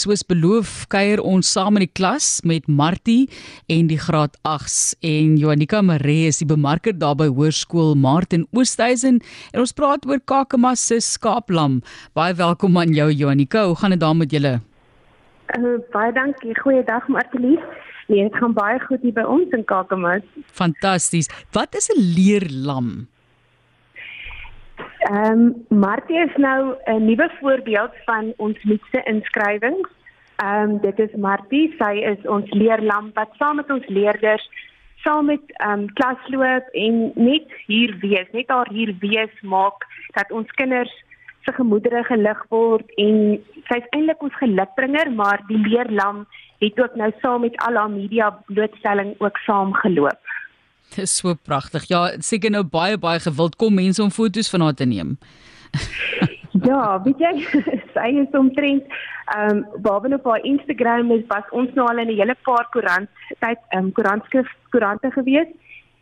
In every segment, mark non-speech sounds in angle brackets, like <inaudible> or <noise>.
soos beloof kuier ons saam in die klas met Martie en die graad 8s en Joanika Maree is die bemarker daar by Hoërskool Martin Oosthuizen en ons praat oor Kakema se skaaplam. Baie welkom aan jou Joanika. Hoe gaan dit daar met julle? Uh, baie dankie. Goeiedag Martie. Nee, dit gaan baie goed hier by ons in Kakema. Fantasties. Wat is 'n leerlam? Ehm um, Martie is nou 'n nuwe voorbeeld van ons nuutste inskrywings. Ehm um, dit is Martie, sy is ons leerlam wat saam met ons leerders saam met ehm um, klasloop en net hier wees, net haar hier wees maak dat ons kinders se gemoedere gelig word en sy's eintlik ons gelukbringer, maar die leerlam het ook nou saam met al haar media blootstelling ook saam <laughs> geloop. Dit is so pragtig. Ja, seker nou baie baie gewild kom mense om foto's van haar te neem. <laughs> ja, weet jy, <laughs> sy is omtrent ehm um, waarby op haar Instagram is was ons nou al in 'n hele paar koerant tyd ehm um, koerantskrif koerante gewees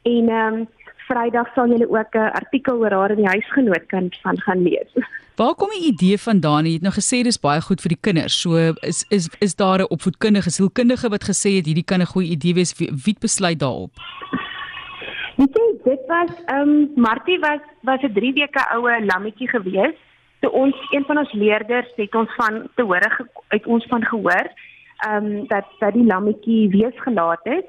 en ehm um, Vrydag sal julle ook 'n artikel oor haar in die huisgenoot kan van gaan lees. Waar kom die idee vandaan? Jy het nou gesê dis baie goed vir die kinders. So is is is daar 'n opvoedkundige, sielkundige wat gesê het hierdie kan 'n goeie idee wees. Wie, wie besluit daarop? Weet jy, dit was ehm um, Martie was was 'n 3 weke oue lammetjie gewees. So ons een van ons leerders het ons van te hore uit ons van gehoor ehm um, dat dat die lammetjie wees gelaat het.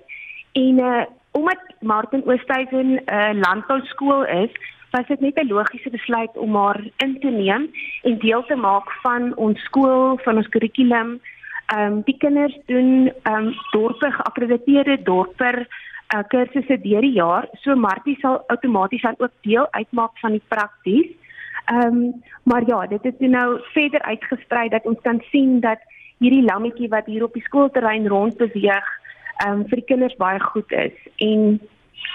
En uh omdat Martin Oosthuizen 'n uh, landbouskool is, was dit net 'n logiese besluit om haar in te neem en deel te maak van ons skool, van ons kurrikulum. Ehm um, die kinders doen ehm um, dorpe geakkrediteerde dorper uh, kursusse deur die jaar. So Martie sal outomaties dan ook deel uitmaak van die prakties. Ehm um, maar ja, dit het nou verder uitgesprei dat ons kan sien dat hierdie lammetjie wat hier op die skoolterrein rond beweeg, ehm um, vir die kinders baie goed is. En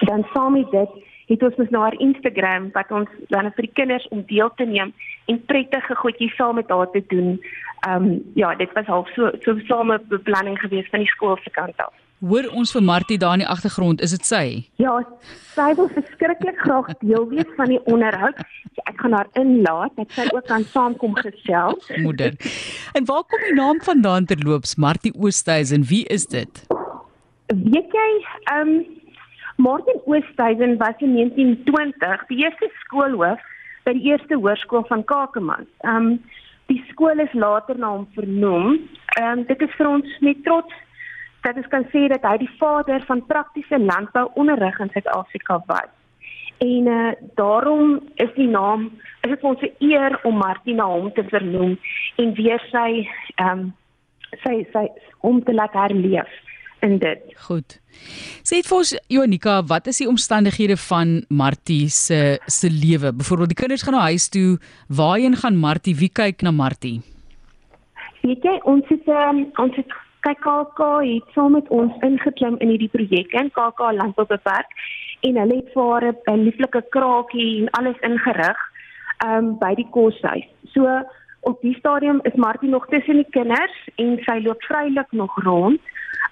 dan saam met dit het ons mos nou haar Instagram wat ons dan vir die kinders om deel te neem en prettige goedjies saam met haar te doen. Ehm um, ja, dit was half so so 'n samebeplanning geweest van die skool se kant af. Hoor ons vir Martie daar in die agtergrond, is dit sy? Ja, sy wil verskriklik graag deel wees van die onderhoud. So ek gaan haar inlaat dat sy ook kan saamkom gesels. Moeder. En waar kom die naam vandaan terloops? Martie Oosthuizen, wie is dit? Weet jy, ehm um, Martin Oosthuizen was in 1920 die eerste skoolhoof by die eerste hoërskool van Kakamas. Ehm um, die skool is later na hom vernoem. Ehm um, dit is vir ons met trots dat ons kan sê dat hy die vader van praktiese landbouonderrig in Suid-Afrika was. En uh, daarom is die naam is dit ons eer om Martina hom te vernoem en weer sy ehm um, sy sy om te laat herleef in dit. Goed. Sê dit vir ons Jonika, wat is die omstandighede van Martie se se lewe? Byvoorbeeld die kinders gaan na huis toe, waarheen gaan Martie? Wie kyk na Martie? Weet jy, ons het um, ons het kyk KK het saam met ons ingeklim in hierdie projek in KK Landbou Beperk en hulle het vir 'n lieflike kraakie en alles ingerig um by die koshuis. So op die stadium is Martie nog tussen die kinders en sy loop vrylik nog rond.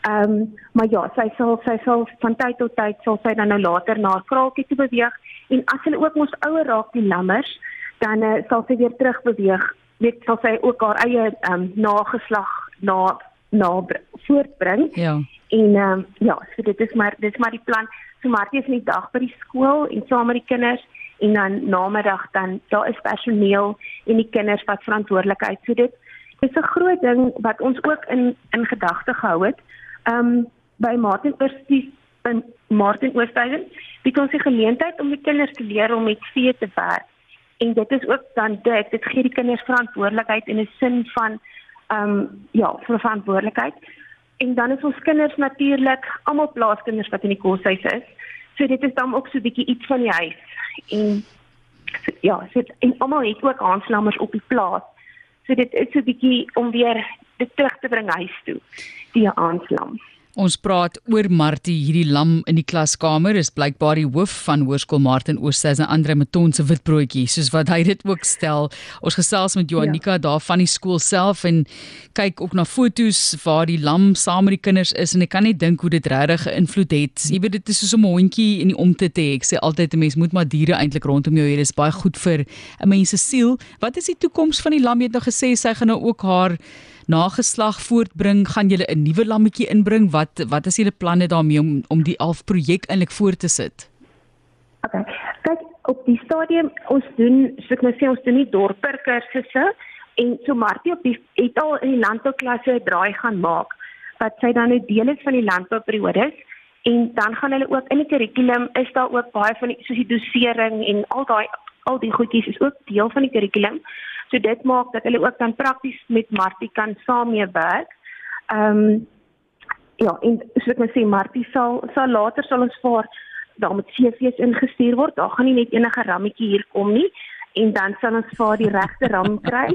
Um maar ja, sy sal sy sal van tyd tot tyd sal sy dan nou later na haar kraakie toe beweeg en as hulle ook ons ouer raak die lammers, dan uh, sal sy weer terug beweeg. Net sal sy ook haar eie um nageslag na na voortbring. Ja. En ehm um, ja, so dit is maar dit is maar die plan. So Martie is die dag by die skool en saam met die kinders en dan namiddag dan daar is personeel en die kinders wat verantwoordelikheid. So dit is 'n groot ding wat ons ook in in gedagte gehou het. Ehm um, by Martin Oosthuizen en Martin Oosthuizen het ons die geleentheid om die kinders te leer om met vee te werk. En dit is ook dan dit dit gee die kinders verantwoordelikheid in 'n sin van ehm um, ja, vir verantwoordelikheid. En dan is ons kinders natuurlik almal plaaskinders wat in die koshuis is. So dit is dan ook so 'n bietjie iets van die huis. En ja, so en almal het ook aanslammers op die plaas. So dit is so 'n bietjie om weer dit terug te bring huis toe, die aanslam. Ons praat oor Martie hierdie lam in die klaskamer is blykbaar die hoof van Hoërskool Martin Oosthuis en Andre Meton se witbroodjie soos wat hy dit ook stel. Ons gesels met Joanika ja. daar van die skool self en kyk ook na fotos waar die lam saam met die kinders is en ek kan net dink hoe dit regtig 'n invloed het. Jy weet dit is soos 'n hondjie in die omte te hê. Ek sê altyd 'n mens moet maar diere eintlik rondom jou hê. Dit is baie goed vir 'n mens se siel. Wat is die toekoms van die lam? Jy het nou gesê sy gaan nou ook haar nageslag voortbring? Gaan julle 'n nuwe lammetjie inbring? Wat wat is julle planne daarmee om om die half projek eintlik voort te sit? Okay. Kyk, op die stadium ons doen, so ek nou sê ons doen nie dorper kursusse en so Martie op die het al in die landbouklasse 'n draai gaan maak wat sy dan 'n deel is van die landbouperiodes en dan gaan hulle ook in die kurrikulum is daar ook baie van die soos die dosering en al daai al die goedjies is ook deel van die kurrikulum. So dit maak dat hulle ook dan prakties met Martie kan saamwerk. Ehm um, ja, en soos ek nou sê Martie sal sal later sal ons vir daar met CV's ingestuur word. Daar gaan nie net enige rammetjie hier kom nie en dan sal ons vir die regte ram <laughs> kry.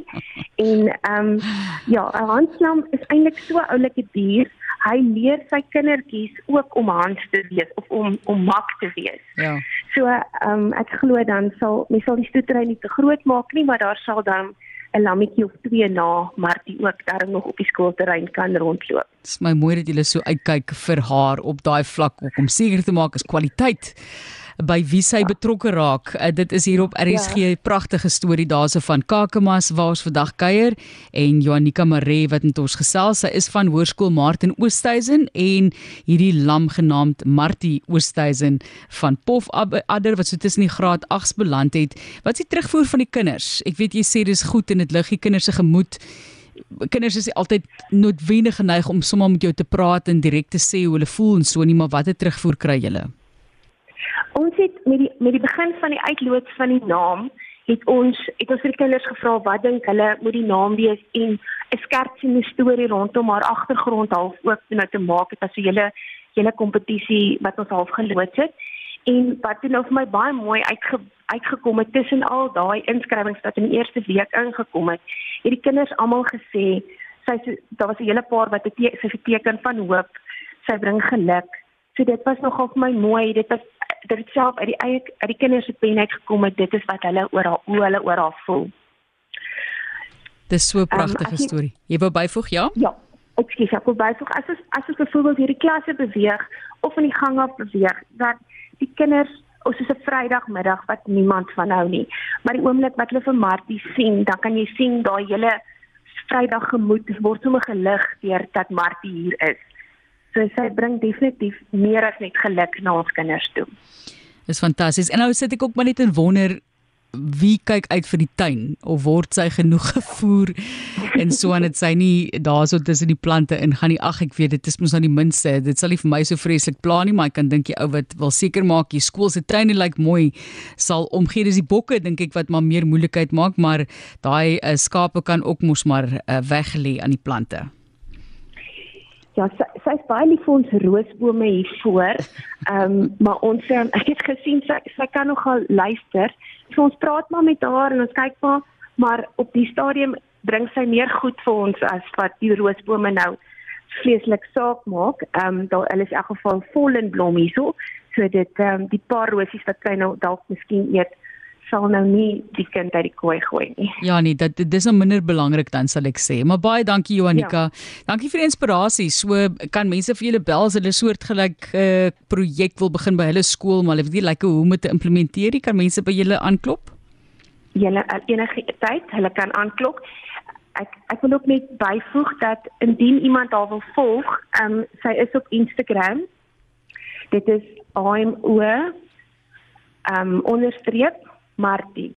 En ehm um, ja, 'n handslam is eintlik so 'n oulike dier. Hy leer sy kindertjies ook om hands te wees of om om mak te wees. Ja. So ehm um, ek glo dan sal mens sal die stoetry nie te groot maak nie, maar daar sal dan 'n lammetjie of twee na Martie ook daar nog op die skoolterrein kan rondloop. Dit is my mooi dat jy so uitkyk vir haar op daai vlak om seker te maak is kwaliteit by wie sy betrokke raak. Uh, dit is hier op RSG ja. pragtige storie daarso van Kakamas waar ons vandag kuier en Joanika Maree wat met ons gesels. Sy is van Hoërskool Martin Oosthuizen en hierdie lam genaamd Martie Oosthuizen van Pof Adder wat so tussen die graad 8s beland het. Wat is die terugvoer van die kinders? Ek weet jy sê dis goed en dit lig die kinders se gemoed kinders is altyd noodwendig geneig om sommer met jou te praat en direk te sê hoe hulle voel en so nie maar watter terugvoer kry julle? Ons het met die met die begin van die uitloods van die naam het ons het ons vir die kinders gevra wat dink hulle moet die naam wees? En 'n skertsende storie rondom haar agtergrond half ook nou te maak het as 'n hele hele kompetisie wat ons half geloods het. En wat nou vir my baie mooi uitge, uitgekom het tussen al daai inskrywings wat in die eerste week ingekom het het die kinders almal gesê sy daar was 'n hele paar wat het sy geteken van hoop. Sy bring geluk. So dit was nogal vir my mooi dit was dit het self uit die eie uit die kinders se pen uit gekom het dit is wat hulle oor haar hoe hulle oor haar voel. Dis so 'n ehm, pragtige um, storie. Jy wou byvoeg, ja? Ja. Ek sê ek wil byvoeg as as as ons byvoorbeeld hierdie klasse beweeg of in die gang af beweeg dat die kinders ons is 'n Vrydagmiddag wat niemand van hou nie. Maar die oomblik wat hulle vir Martie sien, dan kan jy sien daai hele Vrydag gemoed word sommer gelig deur dat Martie hier is. So sy bring definitief meer as net geluk na ons kinders toe. Dis fantasties. En nou sit ek ook maar net en wonder wie kyk uit vir die tuin? Of word sy genoeg <laughs> gevoer en so aan dit sy nie daarso tussen die plante in gaan nie? Ag ek weet dit is mos nou die minste. Dit sal nie vir my so vreeslik pla nie maar ek kan dink die ou wat wil seker maak die skool se tuin lyk like mooi sal omgee. Dis die bokke dink ek wat maar meer moeilikheid maak maar daai uh, skape kan ook mos maar uh, weg lê aan die plante Ja, sy, sy is baie lief vir ons roosbome hier voor. Ehm, um, maar ons um, <laughs> ek het gesien sy sy kan nogal luister. So ons praat maar met haar en ons kyk maar, maar op die stadium bring sy meer goed vir ons as wat die roosbome nou vleeslik saak maak. Ehm, um, daar hulle is in elk geval vol in blom hierso. So dit ehm um, die paar rosies wat sy nou dalk miskien eet sal nou nie die kind uit die kooi gooi nie. Ja nee, dit dis nou minder belangrik dan sal ek sê. Maar baie dankie Joanika. Ja. Dankie vir die inspirasie. So kan mense vir julle bel as hulle soortgelyk 'n uh, projek wil begin by hulle skool, maar hulle weet nie lekker hoe om dit te implementeer nie. Kan mense by julle aanklop? Julle uh, enige tyd, hulle kan aanklop. Ek ek wil ook net byvoeg dat indien iemand daar wil volg, ehm um, sy is op Instagram. Dit is I'm o ehm um, onderstreep Martie